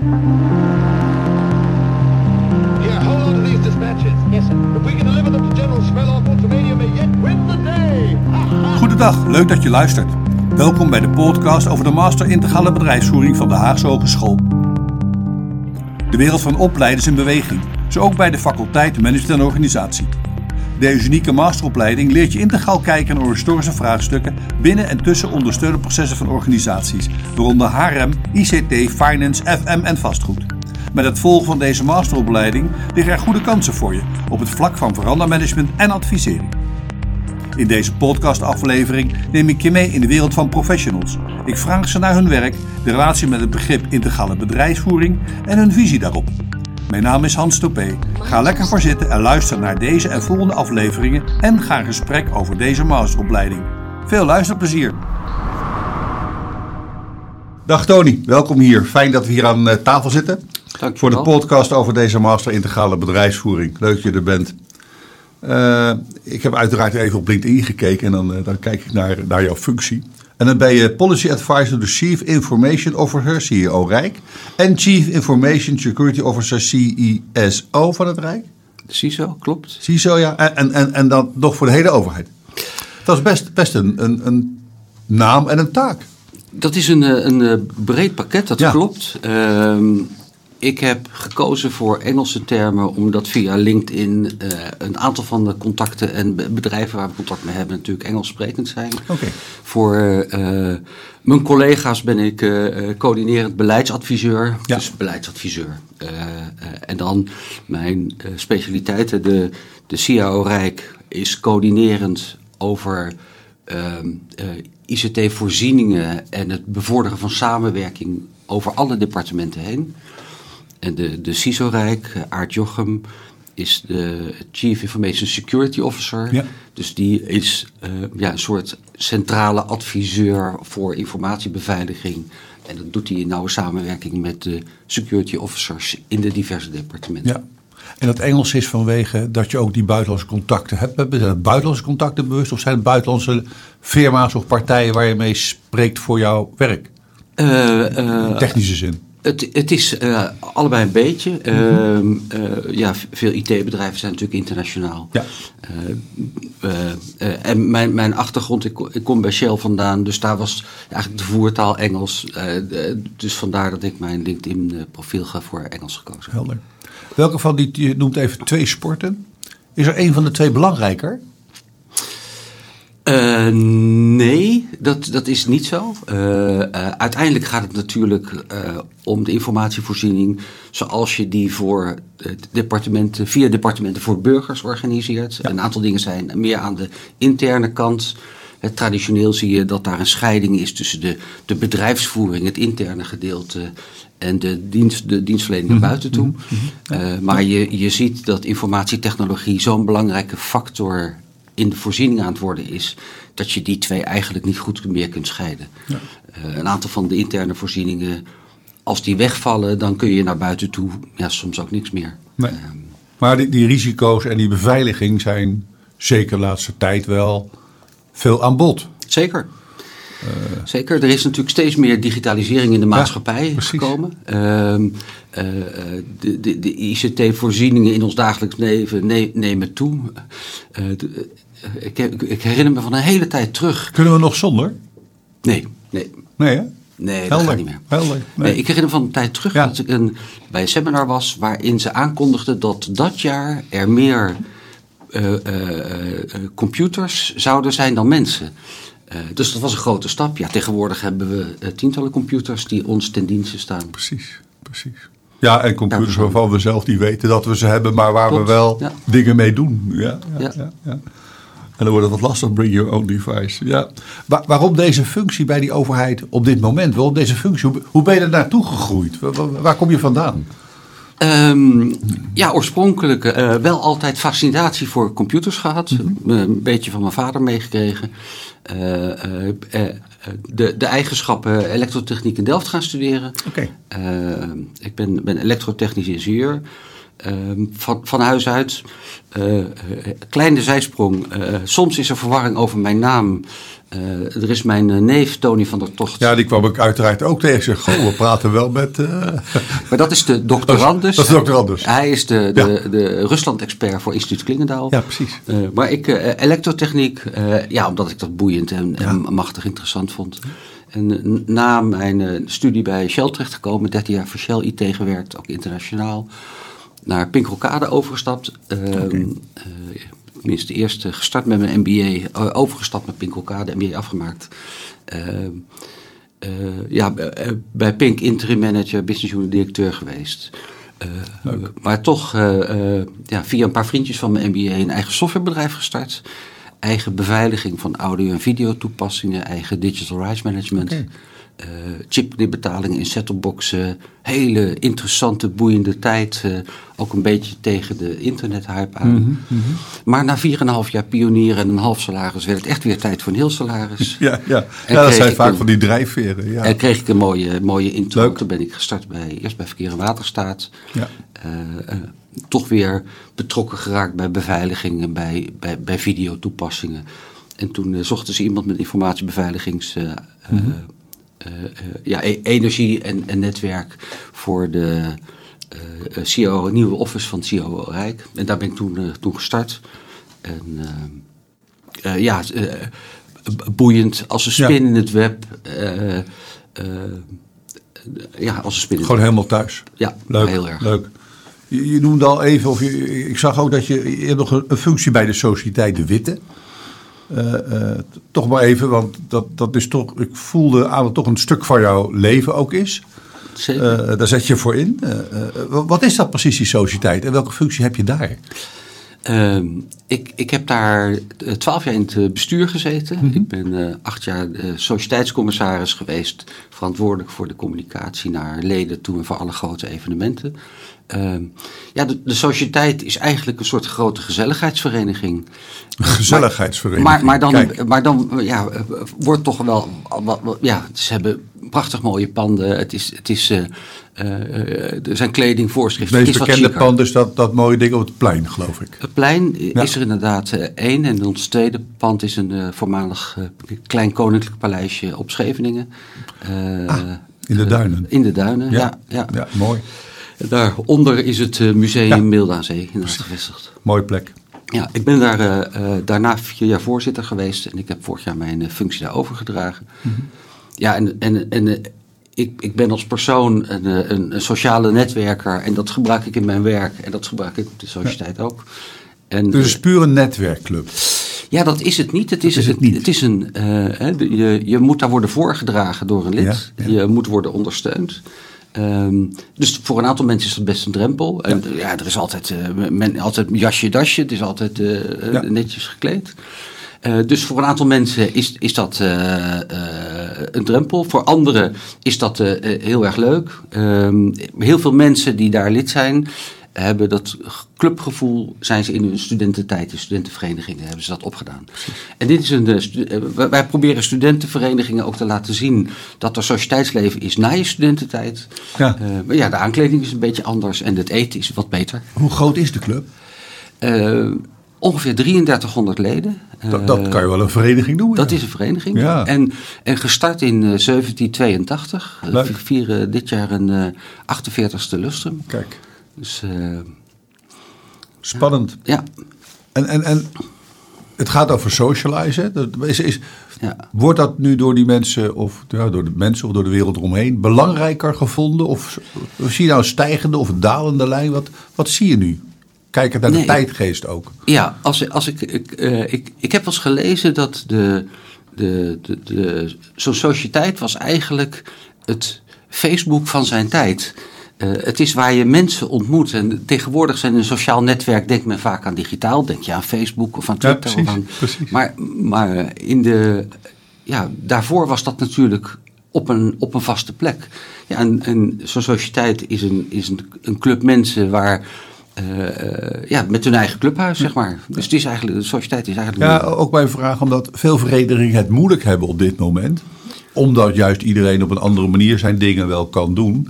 Yeah, hold on to these dispatches. Yes, sir. If we can deliver them to General Smerloff, Ultimania may yet win the day. Goedendag, leuk dat je luistert. Welkom bij de podcast over de Master Integrale Bedrijfsvoering van de Haagse Hogeschool. De wereld van opleiden is in beweging, zo ook bij de faculteit Management en Organisatie. Deze unieke masteropleiding leert je integraal kijken naar historische vraagstukken binnen en tussen ondersteunende processen van organisaties, waaronder HRM, ICT, Finance, FM en vastgoed. Met het volgen van deze masteropleiding liggen er goede kansen voor je op het vlak van verandermanagement en advisering. In deze podcastaflevering neem ik je mee in de wereld van professionals. Ik vraag ze naar hun werk, de relatie met het begrip integrale bedrijfsvoering en hun visie daarop. Mijn naam is Hans Topé. Ga lekker voor zitten en luister naar deze en volgende afleveringen en ga in gesprek over deze masteropleiding. Veel luisterplezier! Dag Tony, welkom hier. Fijn dat we hier aan eh, tafel zitten. Dank je Voor de wel. podcast over deze master integrale bedrijfsvoering. Leuk dat je er bent. Eh, ik heb uiteraard even op LinkedIn gekeken en dan, eh, dan kijk ik naar, naar jouw functie. En dan ben je Policy Advisor to Chief Information Officer, CEO Rijk. En Chief Information Security Officer, CISO van het Rijk. CISO, klopt. CISO, ja. En, en, en, dan nog voor de hele overheid. Dat is best, best een, een, een naam en een taak. Dat is een, eh, een eh, breed pakket, dat Ja. klopt. Ehm, ik heb gekozen voor Engelse termen omdat via LinkedIn eh, een aantal van de contacten en be- bedrijven waar we contact mee hebben natuurlijk Engels sprekend zijn. Oké. Voor eh, mijn collega's ben ik eh, coördinerend beleidsadviseur, Ja. dus beleidsadviseur. En dan mijn specialiteiten, de, de CAO Rijk is coördinerend over ehm, eh, ICT-voorzieningen en het bevorderen van samenwerking over alle departementen heen. En de, de CISO-rijk, eh, Aart Jochem, is de Chief Information Security Officer. Ja. Dus die is eh, ja, een soort centrale adviseur voor informatiebeveiliging. En dat doet hij in nauwe samenwerking met de security officers in de diverse departementen. Ja. En dat Engels is vanwege dat je ook die buitenlandse contacten hebt. Zijn het buitenlandse contacten bewust of zijn het buitenlandse firma's of partijen waar je mee spreekt voor jouw werk? Eh, eh, In technische zin. Het, het is eh, allebei een beetje. Ehm, eh, ja, veel IT-bedrijven zijn natuurlijk internationaal. Ja. Eh, en mijn, mijn achtergrond, ik, ik kom bij Shell vandaan, dus daar was eigenlijk de voertaal Engels. Dus vandaar dat ik mijn LinkedIn-profiel ga voor Engels gekozen. Helder. Welke van die, je noemt even twee sporten. Is er een van de twee belangrijker? Eh, nee, dat, dat is niet zo. Eh, eh, uiteindelijk gaat het natuurlijk om de informatievoorziening zoals je die voor departementen, via departementen voor burgers organiseert. Een aantal dingen zijn meer aan de interne kant. Traditioneel zie je dat daar een scheiding is tussen de, de bedrijfsvoering, het interne gedeelte, en de, dienst, de dienstverlening naar buiten toe. Eh, maar je, je ziet dat informatietechnologie zo'n belangrijke factor in de voorziening aan het worden is, dat je die twee eigenlijk niet goed meer kunt scheiden. Eh, een aantal van de interne voorzieningen, als die wegvallen, dan kun je naar buiten toe ja, soms ook niks meer. Nee. Ehm, Maar die, die risico's en die beveiliging zijn zeker de laatste tijd wel veel aan bod. Zeker. Zeker, er is natuurlijk steeds meer digitalisering in de maatschappij gekomen. Ehm, eh, eh, de de, de ICT-voorzieningen in ons dagelijks leven ne- nemen toe. Eh, de- eh, ik, ik herinner me van een hele tijd terug. Kunnen we nog zonder? Nee, nee, Nee hè? nee, dat Helder. gaat niet meer. Helder. Nee. Nee. ik herinner me van een tijd terug Ja. dat ik een, bij een seminar was waarin ze aankondigden dat dat jaar er meer eh, eh, eh, computers zouden zijn dan mensen. Eh, dus dat was een grote stap. Ja, tegenwoordig hebben we eh, tientallen computers die ons ten dienste staan. Precies, precies. Ja, en computers Ja. waarvan we zelf niet weten dat we ze hebben, maar waar we wel ja. dingen mee doen. Ja, ja, Ja. En dan wordt het wat lastig, bring your own device. Ja. Wa- waarom deze functie bij die overheid op dit moment? Waarom deze functie? Hoe, hoe ben je er naartoe gegroeid? Wa- wa- waar kom je vandaan? Ehm, ja, oorspronkelijk eh, wel altijd fascinatie voor computers gehad. Mhm. Een beetje van mijn vader meegekregen. Eh, eh, eh, de, de eigenschappen elektrotechniek in Delft gaan studeren. Oké. Ik ben, ben elektrotechnisch ingenieur. Ehm, van, van huis uit. Eh, kleine zijsprong. Eh, soms is er verwarring over mijn naam. Eh, er is mijn neef Tony van der Tocht. Ja, die kwam ik uiteraard ook tegen. Ik zeg, goh, we praten wel met... Maar dat is de doctorandus. Dat is de doctorandus. Hij is de, de, de Rusland-expert voor instituut Klingendaal. Ja, precies. Maar ik, elektrotechniek, ja, omdat ik dat boeiend en, en machtig interessant vond. En na mijn studie bij Shell terechtgekomen, 13 jaar voor Shell IT gewerkt, ook internationaal. Naar Pinkrokade overgestapt. Ehm, eh, tenminste, eerst eh, gestart met mijn MBA, eh, overgestapt met Pinkrokade, MBA afgemaakt. Ehm, eh, ja, bij Pink interim manager, business unit directeur geweest. Maar toch ja, via een paar vriendjes van mijn MBA een eigen softwarebedrijf gestart. Eigen beveiliging van audio- en videotoepassingen, eigen digital rights management. Eh, chipbetalingen in set-topboxen. Hele interessante, boeiende tijd. eh, ook een beetje tegen de internethype aan. Mhm, Maar na 4,5 jaar pionieren en een half salaris werd het echt weer tijd voor een heel salaris. Ja, ja. Ja dat zijn vaak een- van die drijfveren. Ja. En kreeg ik een mooie, mooie intro. Leuk. Toen ben ik gestart bij, eerst bij Verkeer en Waterstaat. Ja. Eh, toch weer betrokken geraakt bij beveiliging en bij, bij, bij videotoepassingen. En toen zochten ze iemand met informatiebeveiligings... eh, ja, e- energie en, en netwerk voor de eh eh, CIO, nieuwe office van CIO Rijk. En daar ben ik toen, eh, toen gestart. En eh, eh, ja, eh, boeiend als een spin Ja. in het web. eh, eh, ja, als een spin Gewoon web. helemaal thuis. Ja, Leuk, heel erg. leuk. Je, je noemde al even, of je, ik zag ook dat je, je hebt nog een, een functie bij de Sociëteit De Witte. Eh, eh, toch maar even, want dat, dat is toch, ik voelde aan dat het toch een stuk van jouw leven ook is. Zeker. Eh, daar zet je voor in. Wa- wat is dat precies, die sociëteit? En welke functie heb je daar? Ehm, ik, ik heb daar twaalf jaar in het bestuur gezeten. Mhm. Ik ben acht jaar sociëteitscommissaris geweest. Verantwoordelijk voor de communicatie naar leden toe en voor alle grote evenementen. Ehm, ja, de, de sociëteit is eigenlijk een soort grote gezelligheidsvereniging. Een gezelligheidsvereniging. Maar, maar dan, maar dan ja, wordt toch wel. Ja, ze hebben prachtig mooie panden. Het is, het is, eh, eh, er zijn kledingvoorschriften. het Het meest bekende pand is dat, dat mooie ding op het plein, geloof ik. Het plein Ja. is er inderdaad eh, één. En ons tweede pand is een voormalig klein koninklijk paleisje op Scheveningen. Ah, in de duinen. In de duinen, ja. ja, ja mooi. Daaronder is het eh, museum Ja. Milde aan Zee inderdaad gevestigd. Mooie plek. Ja, ik ben daar eh, eh, daarna vier jaar voorzitter geweest. En ik heb vorig jaar mijn functie daar overgedragen. Mhm. Ja, en, en, en ik, ik ben als persoon een, een, een sociale netwerker. En dat gebruik ik in mijn werk. En dat gebruik ik op de sociëteit ook. En, Dus het is puur een netwerkclub. ja, dat is het niet. Het is, is het niet. Het is een, de- je, je moet daar worden voorgedragen door een lid. Ja, ja. Je moet worden ondersteund. Ehm, dus voor een aantal mensen is dat best een drempel. En ja, er is altijd, eh, men, altijd jasje, dasje. Het is altijd eh, Ja. netjes gekleed. Eh, dus voor een aantal mensen is, is dat eh, eh, een drempel. Voor anderen is dat eh, eh, heel erg leuk. Ehm, heel veel mensen die daar lid zijn, hebben dat clubgevoel, zijn ze in hun studententijd, in studentenverenigingen, hebben ze dat opgedaan. En dit is een, eh, eh, wij- proberen studentenverenigingen ook te laten zien dat er sociëteitsleven is na je studententijd. Ja. Eh, maar ja, de aankleding is een beetje anders en het eten is wat beter. Hoe groot is de club? Ongeveer 3300 leden. Dat, dat kan je wel een vereniging doen. dat ja. is een vereniging. Ja. En, en gestart in eh, 1782. Leuk. We vieren dit jaar een eh 48ste lustrum. Kijk, Dus eh, spannend. ja, En, en, en het gaat over socializen. Dat is, is, ja. wordt dat nu door die mensen, of ja, door de mensen of door de wereld eromheen, belangrijker gevonden? Of, of zie je nou een stijgende of een dalende lijn? Wat, wat zie je nu? Kijkend naar de tijdgeest ook. Ja, als, als ik, ik, eh, ik, ik heb wel eens gelezen dat de, de, de, de, zo'n sociëteit was eigenlijk het Facebook van zijn tijd. Eh, het is waar je mensen ontmoet. En tegenwoordig zijn een sociaal netwerk, denkt men vaak aan digitaal. Denk je aan Facebook of aan Ja, Twitter. precies, of aan, precies. Maar, maar in de, ja, daarvoor was dat natuurlijk op een, op een vaste plek. Ja, en, en zo'n sociëteit is, een, is een, een club mensen waar... eh, eh, ja, met hun eigen clubhuis, zeg maar. Dus het is eigenlijk, de sociëteit is eigenlijk... Ja, ook mijn vraag omdat veel verenigingen het moeilijk hebben op dit moment. Omdat juist iedereen op een andere manier zijn dingen wel kan doen.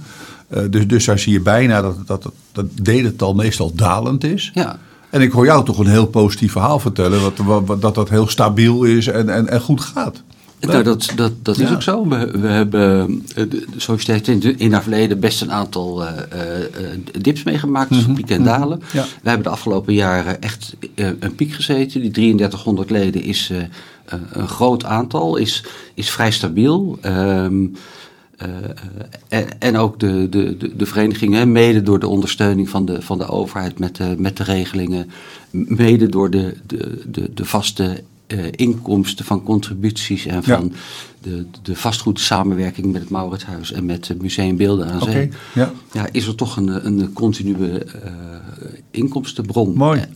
Eh, dus, dus daar zie je bijna dat, dat, dat, dat delental meestal dalend is. Ja. En ik hoor jou toch een heel positief verhaal vertellen. wat- wat- dat dat heel stabiel is en, en, en goed gaat. Nou, dat, dat, dat is Ja. ook zo. We, we hebben, eh, zoals je weet, in, het verleden best een aantal eh, dips meegemaakt, dus pieken en dalen. Mhm. Ja. We hebben de afgelopen jaren echt een piek gezeten. Die 3300 leden is een groot aantal, is, is vrij stabiel. Ehm, eh, en, en ook de, de, de, de vereniging, hè, mede door de ondersteuning van de, van de overheid met de, met de regelingen, mede door de, de, de, de vaste eh, inkomsten van contributies en Ja. van de, de vastgoedsamenwerking met het Mauritshuis en met het Museum Beelden aan Zee, ja. ja, is er toch een, een continue eh, inkomstenbron. Mooi, Eh,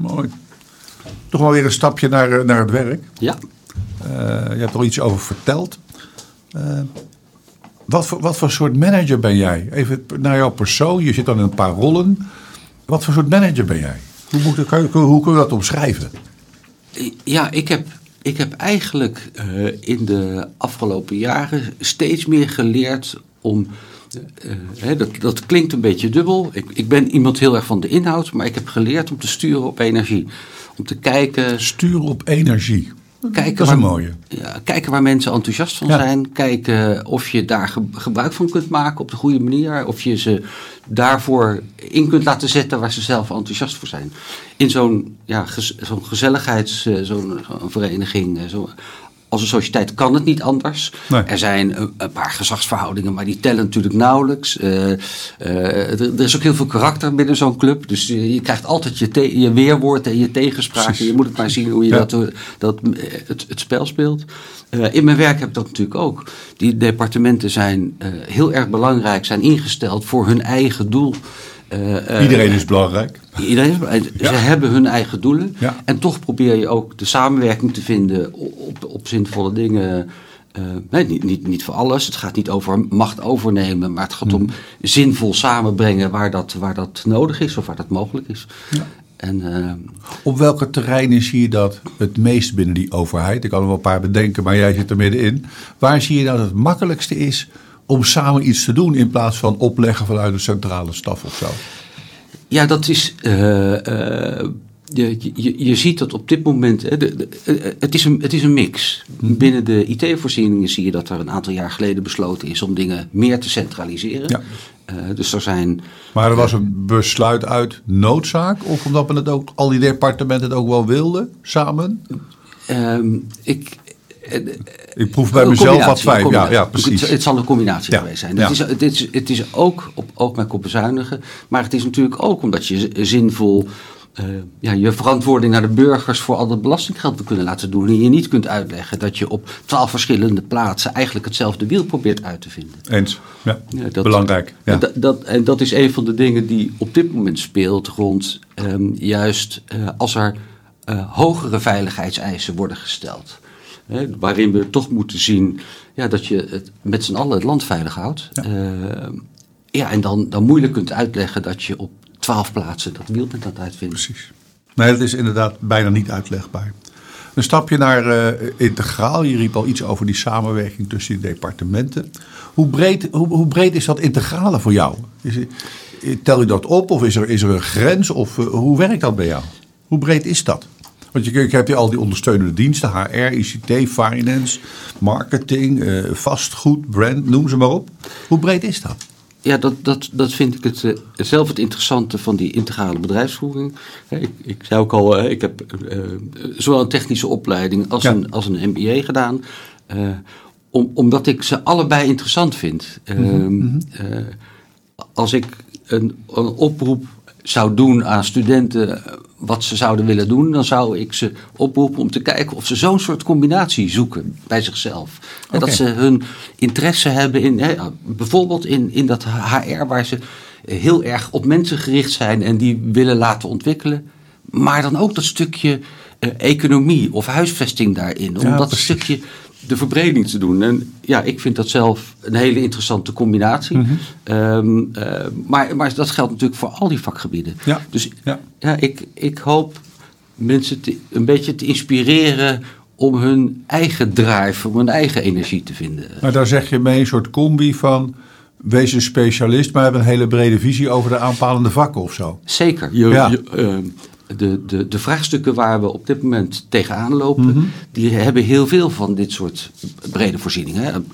mooi. Toch wel weer een stapje naar, eh, naar het werk. Ja. Eh, je hebt er al iets over verteld. Eh, wat, voor, wat voor soort manager ben jij? Even naar jouw persoon. Je zit dan in een paar rollen. Wat voor soort manager ben jij? Hoe, moet, ik- hoe kun je dat omschrijven? Ja, ik heb, ik heb eigenlijk eh, in de afgelopen jaren steeds meer geleerd om. eh, eh, hè, dat, dat klinkt een beetje dubbel. Ik, ik ben iemand heel erg van de inhoud, maar ik heb geleerd om te sturen op energie. Om te kijken, Sturen op energie. Kijken, dat is een waar, mooie. Ja, kijken waar mensen enthousiast van Ja. zijn. Kijken of je daar ge- gebruik van kunt maken op de goede manier. Of je ze daarvoor in kunt laten zetten waar ze zelf enthousiast voor zijn. In zo'n ja, gez- zo'n gezelligheids, eh, zo'n zo'n vereniging, eh, zo, als een sociëteit kan het niet anders. Nee. Er zijn een, een paar gezagsverhoudingen, maar die tellen natuurlijk nauwelijks. Eh, eh, er, is ook heel veel karakter binnen zo'n club. Dus je, je krijgt altijd je, je weerwoord en je tegenspraak. Precies. Je moet het maar zien hoe je Ja. dat, dat, eh, het, het spel speelt. In mijn werk heb ik dat natuurlijk ook. Die departementen zijn heel erg belangrijk, zijn ingesteld voor hun eigen doel. Eh, eh, Iedereen is belangrijk. Iedereen, is- ze hebben hun eigen doelen. Ja. En toch probeer je ook de samenwerking te vinden op, op, zinvolle dingen. Eh, nee, niet, niet, niet voor alles. Het gaat niet over macht overnemen. Maar het gaat om zinvol samenbrengen waar dat, waar dat nodig is of waar dat mogelijk is. En, eh, Op welke terreinen zie je dat het meest binnen die overheid? Ik kan er wel een paar bedenken, maar jij zit er middenin. Waar zie je dat het makkelijkste is om samen iets te doen in plaats van opleggen vanuit een centrale staf of zo? Ja, dat is. eh, eh, je, je, je ziet dat op dit moment. Hè, de, de- eh, het, is een, het is een mix. Mhm. Binnen de IT-voorzieningen zie je dat er een aantal jaar geleden besloten is om dingen meer te centraliseren. Ja. Dus er zijn. Maar er was een besluit uit noodzaak of omdat men het ook, al die departementen het ook wel wilden, samen? ehm, ik, Ik proef bij mezelf wat vijf. Ja, ja, precies. Het, het zal een combinatie Ja, geweest zijn. ja. Het, is, het, is, het is ook op oogmerk op bezuinigen. Maar het is natuurlijk ook omdat je zinvol eh, ja, je verantwoording naar de burgers voor al dat belastinggeld te kunnen laten doen. En je niet kunt uitleggen dat je op twaalf verschillende plaatsen eigenlijk hetzelfde wiel probeert uit te vinden. Eens. Ja, Ja, dat- belangrijk. Ja. Dat, dat, en dat is een van de dingen die op dit moment speelt rond ehm, juist eh, als er eh, hogere veiligheidseisen worden gesteld. Hè, waarin we toch moeten zien ja, dat je het met z'n allen het land veilig houdt. Ja, ja en dan, dan moeilijk kunt uitleggen dat je op twaalf plaatsen dat wiel aan het uitvinden. Precies. Nee, dat is inderdaad bijna niet uitlegbaar. Een stapje naar eh, integraal. Je riep al iets over die samenwerking tussen die departementen. Hoe breed, hoe, hoe breed is dat integrale voor jou? Is, tel je dat op of is er, is er een grens? Of eh, hoe werkt dat bij jou? Hoe breed is dat? Want je, je hebt hier al die ondersteunende diensten, HR, ICT, finance, marketing, eh, vastgoed, brand, noem ze maar op. Hoe breed is dat? Ja, dat, dat, dat vind ik het, eh, zelf het interessante van die integrale bedrijfsvoering. Ik, ik zei ook al, eh, ik heb zowel een technische opleiding als, Ja. een, als een MBA gedaan. om, omdat ik ze allebei interessant vind. Mhm, Eh, eh, als ik een, een oproep zou doen aan studenten eh, wat ze zouden willen doen, dan zou ik ze oproepen om te kijken of ze zo'n soort combinatie zoeken bij zichzelf. Dat ze hun interesse hebben in, hè, bijvoorbeeld in, in dat HR waar ze heel erg op mensen gericht zijn en die willen laten ontwikkelen. Maar dan ook dat stukje eh, economie of huisvesting daarin. Om Ja, dat precies. stukje de verbreding te doen. En ja, ik vind dat zelf een hele interessante combinatie. Mhm. Ehm, eh, maar, maar dat geldt natuurlijk voor al die vakgebieden. Ja, Dus ja. ja, ik, ik hoop mensen te, een beetje te inspireren om hun eigen drive, om hun eigen energie te vinden. Maar daar zeg je mee een soort combi van wees een specialist, maar hebben een hele brede visie over de aanpalende vakken of zo. Zeker. Je, Ja. je, ehm, de, de, de vraagstukken waar we op dit moment tegenaan lopen, Mhm. die hebben heel veel van dit soort brede voorzieningen.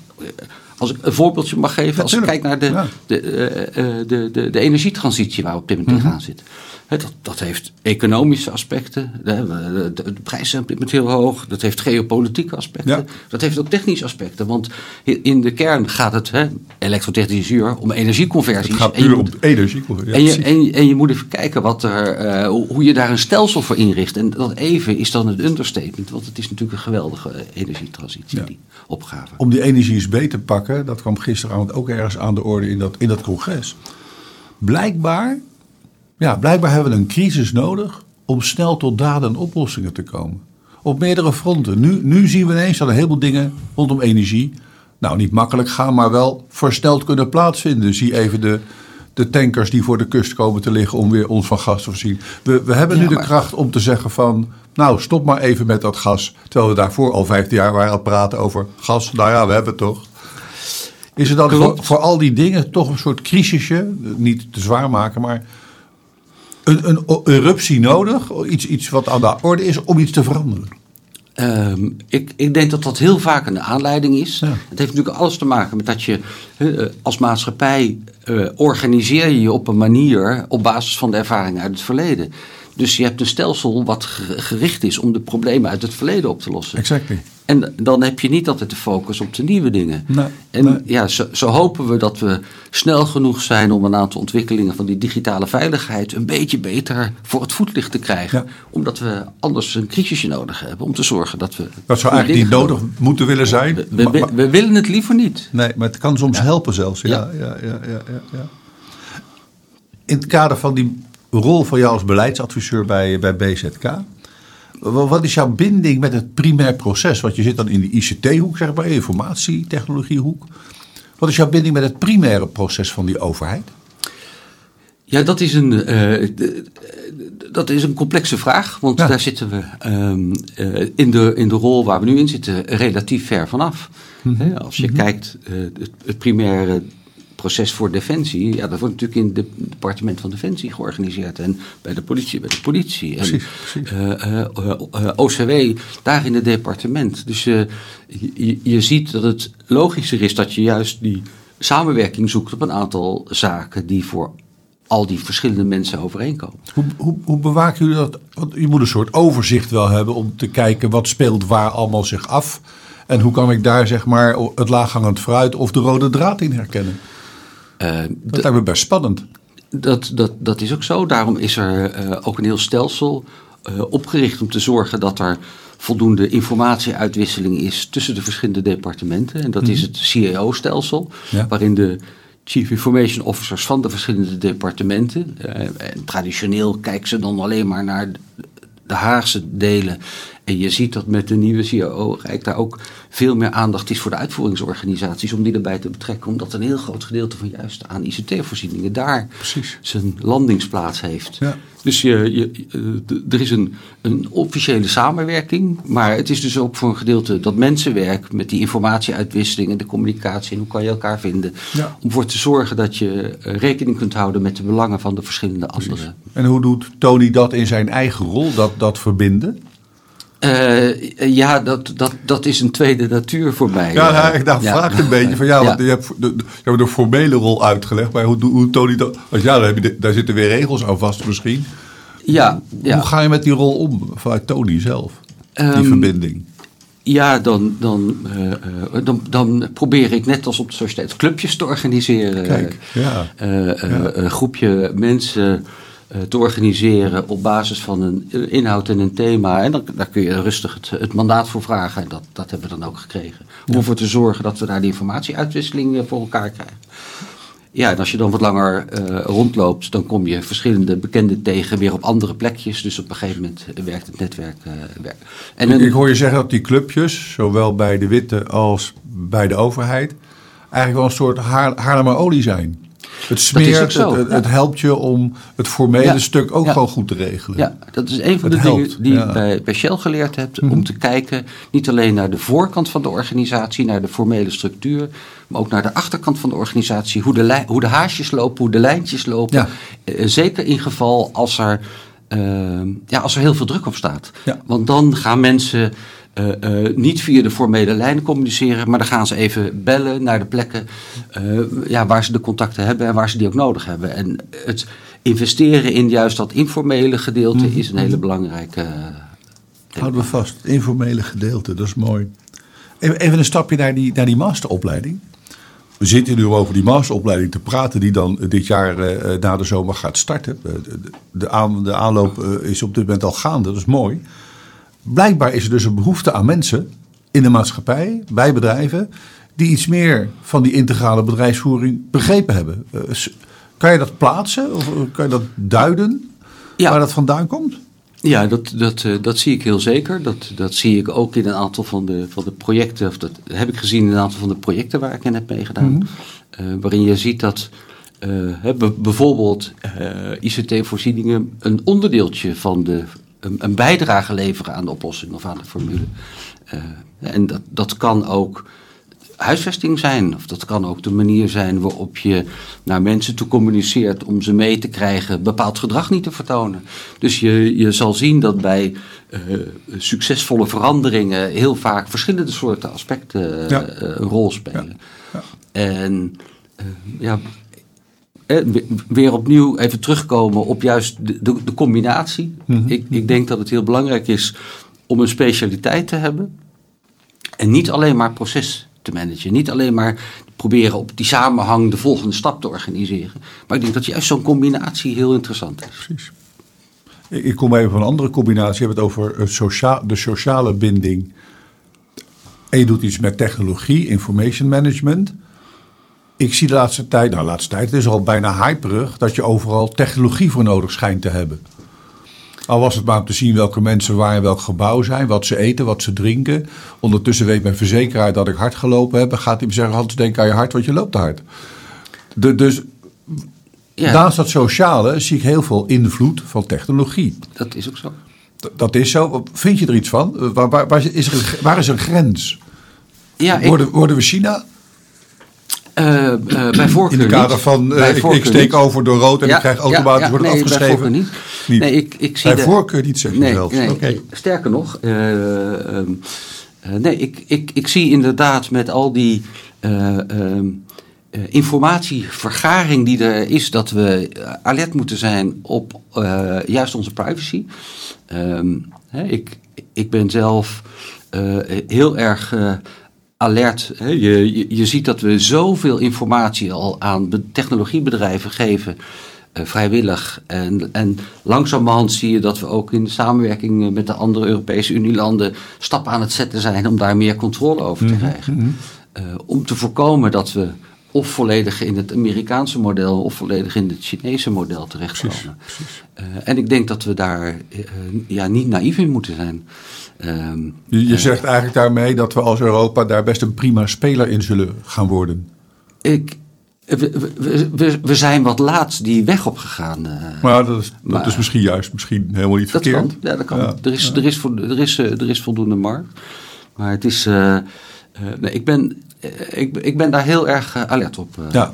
Als ik een voorbeeldje mag geven, als ik kijk naar de, Ja. de, eh, eh, de, de, de energietransitie waar we op dit moment Mhm. tegenaan zitten. Dat, dat heeft economische aspecten. De, de, de, prijzen zijn op dit moment heel hoog. Dat heeft geopolitieke aspecten. Ja. Dat heeft ook technische aspecten. Want in de kern gaat het, hè, elektrotechnisch uur, om energieconversies. Het gaat puur om moet- energie. Ja, en, je, en, en je moet even kijken wat er, eh, hoe je daar een stelsel voor inricht. En dat even is dan het understatement. Want het is natuurlijk een geweldige energietransitie, Ja. die opgave. Om die energie eens beter te pakken, dat kwam gisteravond ook ergens aan de orde in dat, in dat congres. Blijkbaar, ja, blijkbaar hebben we een crisis nodig om snel tot daden en oplossingen te komen. Op meerdere fronten. Nu, nu zien we ineens dat een heleboel dingen rondom energie, nou niet makkelijk gaan, maar wel versneld kunnen plaatsvinden. Zie even de, de tankers die voor de kust komen te liggen om weer ons van gas te voorzien. We, we hebben Ja, nu de kracht om te zeggen van, nou stop maar even met dat gas. Terwijl we daarvoor al 15 jaar waren aan het praten over gas. Nou ja, we hebben het toch. Is er dan voor al die dingen toch een soort crisisje, niet te zwaar maken, maar een, een eruptie nodig? Iets, iets wat aan de orde is om iets te veranderen? Ehm, ik, ik denk dat dat heel vaak een aanleiding is. Ja. Het heeft natuurlijk alles te maken met dat je eh, als maatschappij eh, organiseer je je op een manier op basis van de ervaringen uit het verleden. Dus je hebt een stelsel wat ge- gericht is om de problemen uit het verleden op te lossen. Exactly. En dan heb je niet altijd de focus op de nieuwe dingen. Nee, en nee. ja, zo, zo hopen we dat we snel genoeg zijn om een aantal ontwikkelingen van die digitale veiligheid een beetje beter voor het voetlicht te krijgen. Ja. Omdat we anders een crisisje nodig hebben om te zorgen dat we. Dat zou eigenlijk niet nodig moeten willen zijn. We, willen het liever niet. nee, maar het kan soms helpen zelfs. Ja, Ja. ja. Ja, ja, ja, ja, In het kader van die rol van jou als beleidsadviseur bij, bij BZK. wa- Wat is jouw binding met het primair proces? Want je zit dan in de ICT-hoek, zeg maar, informatietechnologiehoek. Wat is jouw binding met het primaire proces van die overheid? Ja, dat is een, eh, dat is een complexe vraag. Want Ja. daar zitten we ehm, eh, in, de, in de rol waar we nu in zitten relatief ver vanaf. Mhm. Als je kijkt, eh, het, het primaire proces voor defensie, ja, dat wordt natuurlijk in het departement van Defensie georganiseerd. En bij de politie, bij de politie. En, Precies, eh, eh, eh, OCW, daar in het departement. Dus je, je ziet dat het logischer is dat je juist die samenwerking zoekt op een aantal zaken die voor al die verschillende mensen overeenkomen. Hoe, hoe, hoe bewaken jullie dat? Want je moet een soort overzicht wel hebben om te kijken wat speelt waar allemaal zich af. En hoe kan ik daar zeg maar het laaghangend fruit of de rode draad in herkennen? Eh, Dat lijkt me best spannend. Dat, dat, dat is ook zo. Daarom is er eh, ook een heel stelsel eh, opgericht om te zorgen dat er voldoende informatieuitwisseling is tussen de verschillende departementen. En dat is het CAO-stelsel, Ja. waarin de Chief Information Officers van de verschillende departementen, eh, en traditioneel kijken ze dan alleen maar naar de Haagse delen. En je ziet dat met de nieuwe CAO eigenlijk daar ook veel meer aandacht is voor de uitvoeringsorganisaties om die erbij te betrekken. Omdat een heel groot gedeelte van juist aan ICT-voorzieningen daar Precies. zijn landingsplaats heeft. Ja. Dus je, je, eh, er is een, een officiële samenwerking, maar het is dus ook voor een gedeelte dat mensenwerk met die informatieuitwisseling en de communicatie en hoe kan je elkaar vinden. Ja. Om voor te zorgen dat je eh, rekening kunt houden met de belangen van de verschillende anderen. En hoe doet Tony dat in zijn eigen rol, dat, dat verbinden? Eh, ja, dat, dat, dat is een tweede natuur voor mij. Ja, Eh, nou, ik ja. vraag ik een beetje van ja, want je hebt de, de, je hebt de formele rol uitgelegd, maar hoe, hoe Tony dat? Ja, daar, heb je de- daar zitten weer regels aan vast misschien. Ja, ja. Hoe ga je met die rol om vanuit Tony zelf? Die Ehm, verbinding. Ja, dan, dan, eh, dan, dan probeer ik net als op de sociëteit clubjes te organiseren. Kijk, ja. Een groepje mensen te organiseren op basis van een eh, inhoud en een thema. En dan, daar kun je rustig het, het mandaat voor vragen. En dat, dat hebben we dan ook gekregen. Om ervoor te zorgen dat we daar die informatieuitwisseling eh, voor elkaar krijgen. Ja, en als je dan wat langer eh, rondloopt, dan kom je verschillende bekenden tegen weer op andere plekjes. Dus op een gegeven moment eh, werkt het netwerk. eh, werkt. En een- Ik hoor je zeggen dat die clubjes, zowel bij de Witte als bij de overheid, eigenlijk wel een soort haar, Haarlemmer olie zijn. Het smeert, het, het, het, helpt je om het formele stuk ook gewoon goed te regelen. Ja, dat is een van de dingen die ik bij, bij Shell geleerd heb. Om mhm. te kijken niet alleen naar de voorkant van de organisatie, naar de formele structuur, maar ook naar de achterkant van de organisatie. Hoe de, hoe de haasjes lopen, hoe de lijntjes lopen. Uh, zeker in geval als er, uh, ja, als er heel veel druk op staat. Want dan gaan mensen uh, uh, niet via de formele lijnen communiceren, maar dan gaan ze even bellen naar de plekken uh, ja, waar ze de contacten hebben en waar ze die ook nodig hebben. En het investeren in juist dat informele gedeelte mm -hmm. is een hele belangrijke. Houden we vast, het informele gedeelte, dat is mooi. Even een stapje naar die, naar die masteropleiding. We zitten nu over die masteropleiding te praten, die dan dit jaar uh, na de zomer gaat starten. De, de, aan, de aanloop uh, is op dit moment al gaande, dat is mooi. Blijkbaar is er dus een behoefte aan mensen in de maatschappij, bij bedrijven, die iets meer van die integrale bedrijfsvoering begrepen hebben. Uh, kan je dat plaatsen of kan je dat duiden ja. waar dat vandaan komt? Ja, dat, dat, uh, dat zie ik heel zeker. Dat, dat zie ik ook in een aantal van de, van de projecten, of dat heb ik gezien in een aantal van de projecten waar ik in heb meegedaan. Mm -hmm. uh, waarin je ziet dat uh, bijvoorbeeld ICT-voorzieningen een onderdeeltje van de, een, een, bijdrage leveren aan de oplossing of aan de formule. en dat, dat kan ook huisvesting zijn. Of dat kan ook de manier zijn waarop je naar mensen toe communiceert om ze mee te krijgen bepaald gedrag niet te vertonen. Dus je, je zal zien dat bij uh, succesvolle veranderingen heel vaak verschillende soorten aspecten uh, ja. een rol spelen. Ja. Ja. En uh, ja, weer opnieuw even terugkomen op juist de, de, de combinatie. Mm -hmm. ik, ik denk dat het heel belangrijk is om een specialiteit te hebben. En niet alleen maar proces te managen. Niet alleen maar proberen op die samenhang de volgende stap te organiseren. Maar ik denk dat juist zo'n combinatie heel interessant is. Precies. Ik kom even van een andere combinatie. Je hebt het over sociaal, de sociale binding. En je doet iets met technologie, information management. Ik zie de laatste tijd, nou laatste tijd, het is al bijna hyperig dat je overal technologie voor nodig schijnt te hebben. Al was het maar om te zien welke mensen waar in welk gebouw zijn, wat ze eten, wat ze drinken. Ondertussen weet mijn verzekeraar dat ik hard gelopen heb. Gaat hij me zeggen, Hans, denk aan je hart, want je loopt hard. De, dus ja. naast dat sociale zie ik heel veel invloed van technologie. Dat is ook zo. D dat is zo. Vind je er iets van? Waar, waar, waar is, er een, waar is een grens? Ja, worden we China? Uh, uh, bij voorkeur In het kader van uh, ik, ik, steek niet. over door rood en ja, ik krijg automatisch ja, ja, nee, afgeschreven. Bij niet. niet. Nee, ik, ik zie bij de, voorkeur niet zeg je nee, zelfs. Nee, okay. Sterker nog, um, nee, ik, ik, ik zie inderdaad met al die um, informatievergaring die er is, dat we alert moeten zijn op juist onze privacy. Um, hè, ik, ik ben zelf heel erg alert. Hè? Je, je, je, ziet dat we zoveel informatie al aan technologiebedrijven geven. Uh, vrijwillig. En, en langzamerhand zie je dat we ook in samenwerking met de andere Europese Unielanden stappen aan het zetten zijn om daar meer controle over te krijgen. Mm -hmm. uh, om te voorkomen dat we of volledig in het Amerikaanse model of volledig in het Chinese model terechtkomen. Precies, precies. Uh, en ik denk dat we daar ja, niet naïef in moeten zijn. Um, je, je zegt eigenlijk daarmee dat we als Europa daar best een prima speler in zullen gaan worden. Ik, we, we, we, zijn wat laat die weg opgegaan. Uh, maar dat is, maar, dat is misschien juist misschien helemaal niet dat verkeerd. Kan, ja, dat kan. Ja, er, is, ja. er, is, er, is, er is voldoende markt. Maar het is. Uh, uh, nee, ik, ben, ik, ik ben daar heel erg alert op. Ja,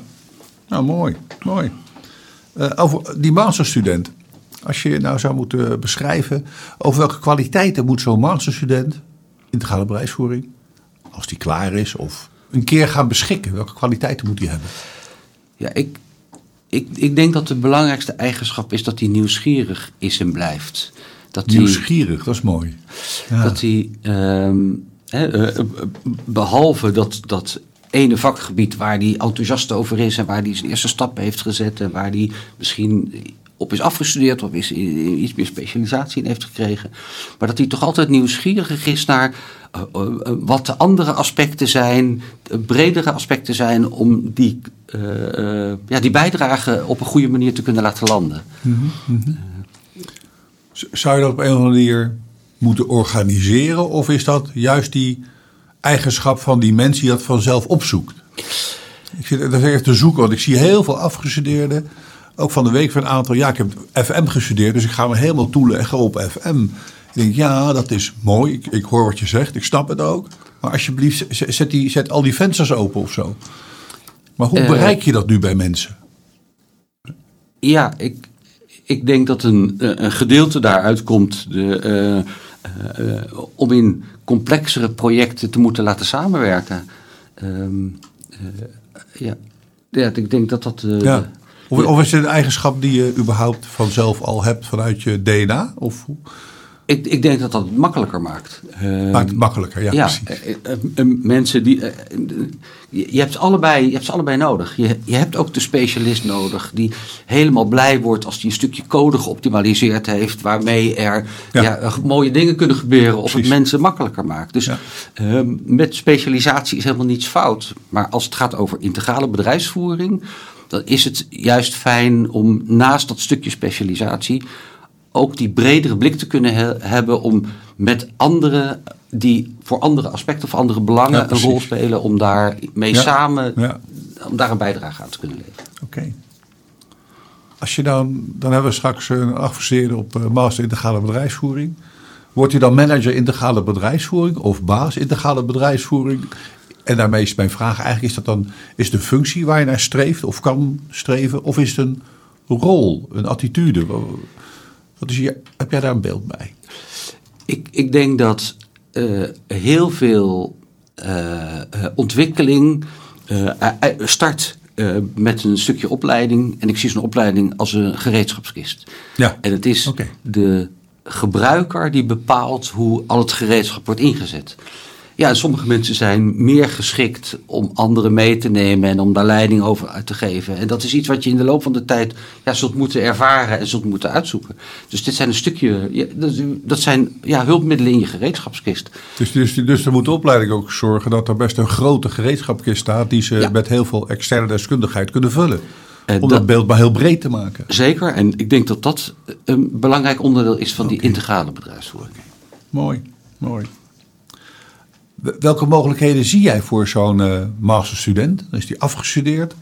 nou mooi. mooi. over die masterstudent. Als je nou zou moeten beschrijven over welke kwaliteiten moet zo'n masterstudent integrale bedrijfsvoering, als die klaar is of een keer gaan beschikken, welke kwaliteiten moet hij hebben? Ja, ik, ik, ik denk dat de belangrijkste eigenschap is dat hij nieuwsgierig is en blijft. Dat nieuwsgierig, dat is mooi. Ja. Dat hij, um, he, uh, behalve dat, dat ene vakgebied waar hij enthousiast over is en waar hij zijn eerste stap heeft gezet en waar hij misschien op is afgestudeerd of is iets meer specialisatie in heeft gekregen. Maar dat hij toch altijd nieuwsgierig is naar uh, wat de andere aspecten zijn, bredere aspecten zijn, om die, ja, die bijdrage op een goede manier te kunnen laten landen. Mm -hmm. Zou je dat op een of andere manier moeten organiseren, of is dat juist die eigenschap van die mens die dat vanzelf opzoekt? Ik zit daar echt te zoeken, want ik zie heel veel afgestudeerden. Ook van de week van een aantal. Ja, ik heb FM gestudeerd, dus ik ga me helemaal toeleggen op FM. Ik denk, ja, dat is mooi. Ik, ik hoor wat je zegt, ik snap het ook. Maar alsjeblieft, zet, die, zet al die vensters open of zo. Maar hoe Eh. bereik je dat nu bij mensen? Ja, ik, ik denk dat een, een gedeelte daaruit komt de, eh, eh, om in complexere projecten te moeten laten samenwerken. Ehm, eh, ja. ja, ik denk dat dat. eh, Ja. Of, of is het een eigenschap die je überhaupt vanzelf al hebt vanuit je DNA? Of? Ik, ik denk dat dat het makkelijker maakt. Ehm, maakt het makkelijker? Ja, ja, precies. eh, eh, eh, mensen die. je, hebt allebei, je hebt ze allebei nodig. Je, je hebt ook de specialist nodig die helemaal blij wordt als hij een stukje code geoptimaliseerd heeft. waarmee er Ja. ja. mooie dingen kunnen gebeuren. of het mensen makkelijker maakt. Dus Ja. ehm, met specialisatie is helemaal niets fout. Maar als het gaat over integrale bedrijfsvoering. dan is het juist fijn om naast dat stukje specialisatie ook die bredere blik te kunnen he- hebben om met anderen die voor andere aspecten of andere belangen Ja, een rol spelen, om daar mee Ja, samen ja. om daar een bijdrage aan te kunnen leveren. Oké. Als je dan, dan hebben we straks een afgestudeerde op eh, Master Integrale Bedrijfsvoering. Wordt u dan manager integrale bedrijfsvoering of baas integrale bedrijfsvoering? En daarmee is mijn vraag eigenlijk, is dat dan is een functie waar je naar streeft of kan streven? Of is het een rol, een attitude? Wat is je, heb jij daar een beeld bij? Ik, ik denk dat eh, heel veel eh, eh, ontwikkeling start met een stukje opleiding. En ik zie zo'n opleiding als een gereedschapskist. Ja. En het is de gebruiker die bepaalt hoe al het gereedschap wordt ingezet. Ja, sommige mensen zijn meer geschikt om anderen mee te nemen en om daar leiding over uit te geven. En dat is iets wat je in de loop van de tijd ja, zult moeten ervaren en zult moeten uitzoeken. Dus dit zijn een stukje, ja, dat, dat zijn ja, hulpmiddelen in je gereedschapskist. Dus, dus, dus er moet de opleiding ook zorgen dat er best een grote gereedschapkist staat die ze Ja. met heel veel externe deskundigheid kunnen vullen. En Om dat, dat- beeld maar heel breed te maken. Zeker, en ik denk dat dat een belangrijk onderdeel is van die integrale bedrijfsvoering. Mooi, mooi. Wel- Welke mogelijkheden zie jij voor zo'n eh, masterstudent? Dan is die afgestudeerd.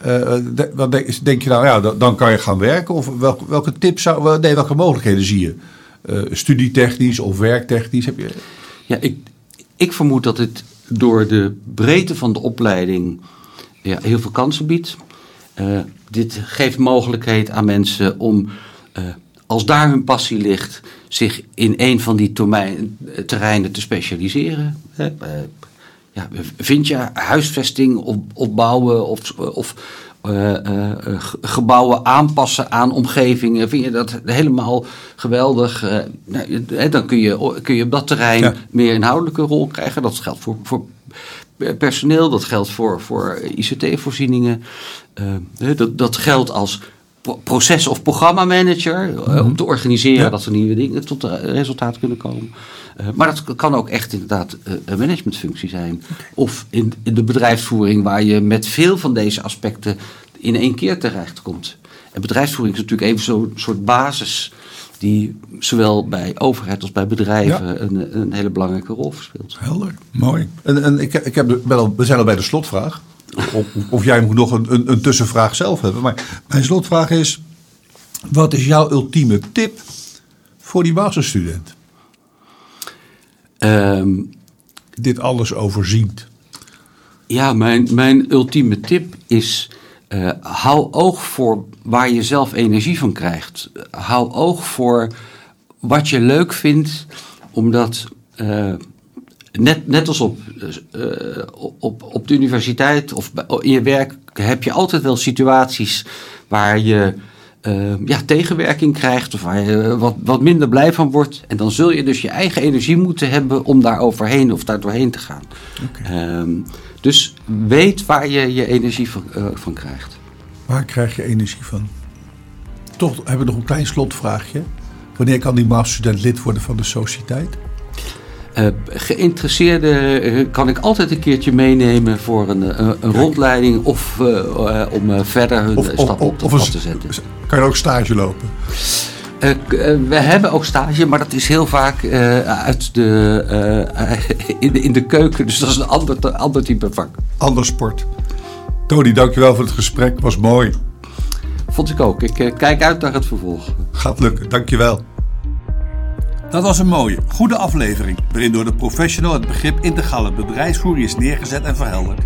Eh, de- wat denk, je nou, ja, dan, kan je gaan werken? Of welke, welke tips zou, nee, welke mogelijkheden zie je? Eh, studietechnisch of werktechnisch? Heb je, Ja, ik, ik vermoed dat het door de breedte van de opleiding ja, heel veel kansen biedt. Eh, dit geeft mogelijkheid aan mensen om, eh, als daar hun passie ligt, zich in een van die termijn- terreinen te specialiseren. Hè. Eh, ja, vind je huisvesting op, opbouwen of, of eh, eh, ge- gebouwen aanpassen aan omgevingen? Vind je dat helemaal geweldig? Nou, dan kun je, kun je op dat terrein Ja. meer inhoudelijke rol krijgen. Dat geldt voor, voor personeel, dat geldt voor, voor ICT-voorzieningen. Dat, dat geldt als proces- of programmamanager eh, om te organiseren Mhm. Ja. dat er nieuwe dingen tot resultaat kunnen komen. Eh, maar dat kan ook echt inderdaad eh, een managementfunctie zijn. Of in, in de bedrijfsvoering waar je met veel van deze aspecten in één keer terecht komt. En bedrijfsvoering is natuurlijk even zo'n soort basis die zowel bij overheid als bij bedrijven Ja. een, een hele belangrijke rol verspeelt. Helder, mooi. En, en ik, ik heb, de- ben al, we zijn al bij de slotvraag. Of, of jij moet nog een, een, een tussenvraag zelf hebben. Maar mijn slotvraag is: wat is jouw ultieme tip voor die masterstudent? Ehm, Dit alles overziend. Ja, mijn, mijn ultieme tip is: eh, hou oog voor waar je zelf energie van krijgt. Hou oog voor wat je leuk vindt, omdat eh, net, net als op, eh, op, op de universiteit of in je werk heb je altijd wel situaties waar je. eh, ja, tegenwerking krijgt of waar je wat, wat minder blij van wordt. En dan zul je dus je eigen energie moeten hebben om daar overheen of daar doorheen te gaan. Ehm, dus weet waar je je energie van, eh, van krijgt. Waar krijg je energie van? Toch hebben we nog een klein slotvraagje. Wanneer kan die masterstudent lid worden van de sociëteit? Eh geïnteresseerde eh, kan ik altijd een keertje meenemen voor een, eh, een rondleiding of om verder hun stap op de te zetten. kan je ook stage lopen? We hebben ook stage, maar dat is heel vaak uit de, in, de, in de keuken. Dus dat is een ander, ander type vak. Ander sport. Tony, dankjewel voor het gesprek. Was mooi. Vond ik ook. Ik kijk uit naar het vervolg. Gaat lukken, dankjewel. Dat was een mooie, goede aflevering waarin door de professional het begrip integrale bedrijfsvoering is neergezet en verhelderd.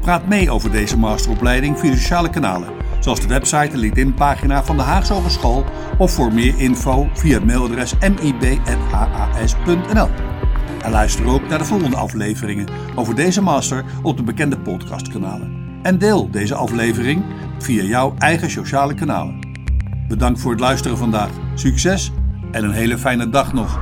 Praat mee over deze masteropleiding via sociale kanalen, zoals de website en LinkedIn-pagina van de Haagse Hogeschool of voor meer info via mailadres mib.has.nl. En luister ook naar de volgende afleveringen over deze master op de bekende podcastkanalen. En deel deze aflevering via jouw eigen sociale kanalen. Bedankt voor het luisteren vandaag. Succes en een hele fijne dag nog.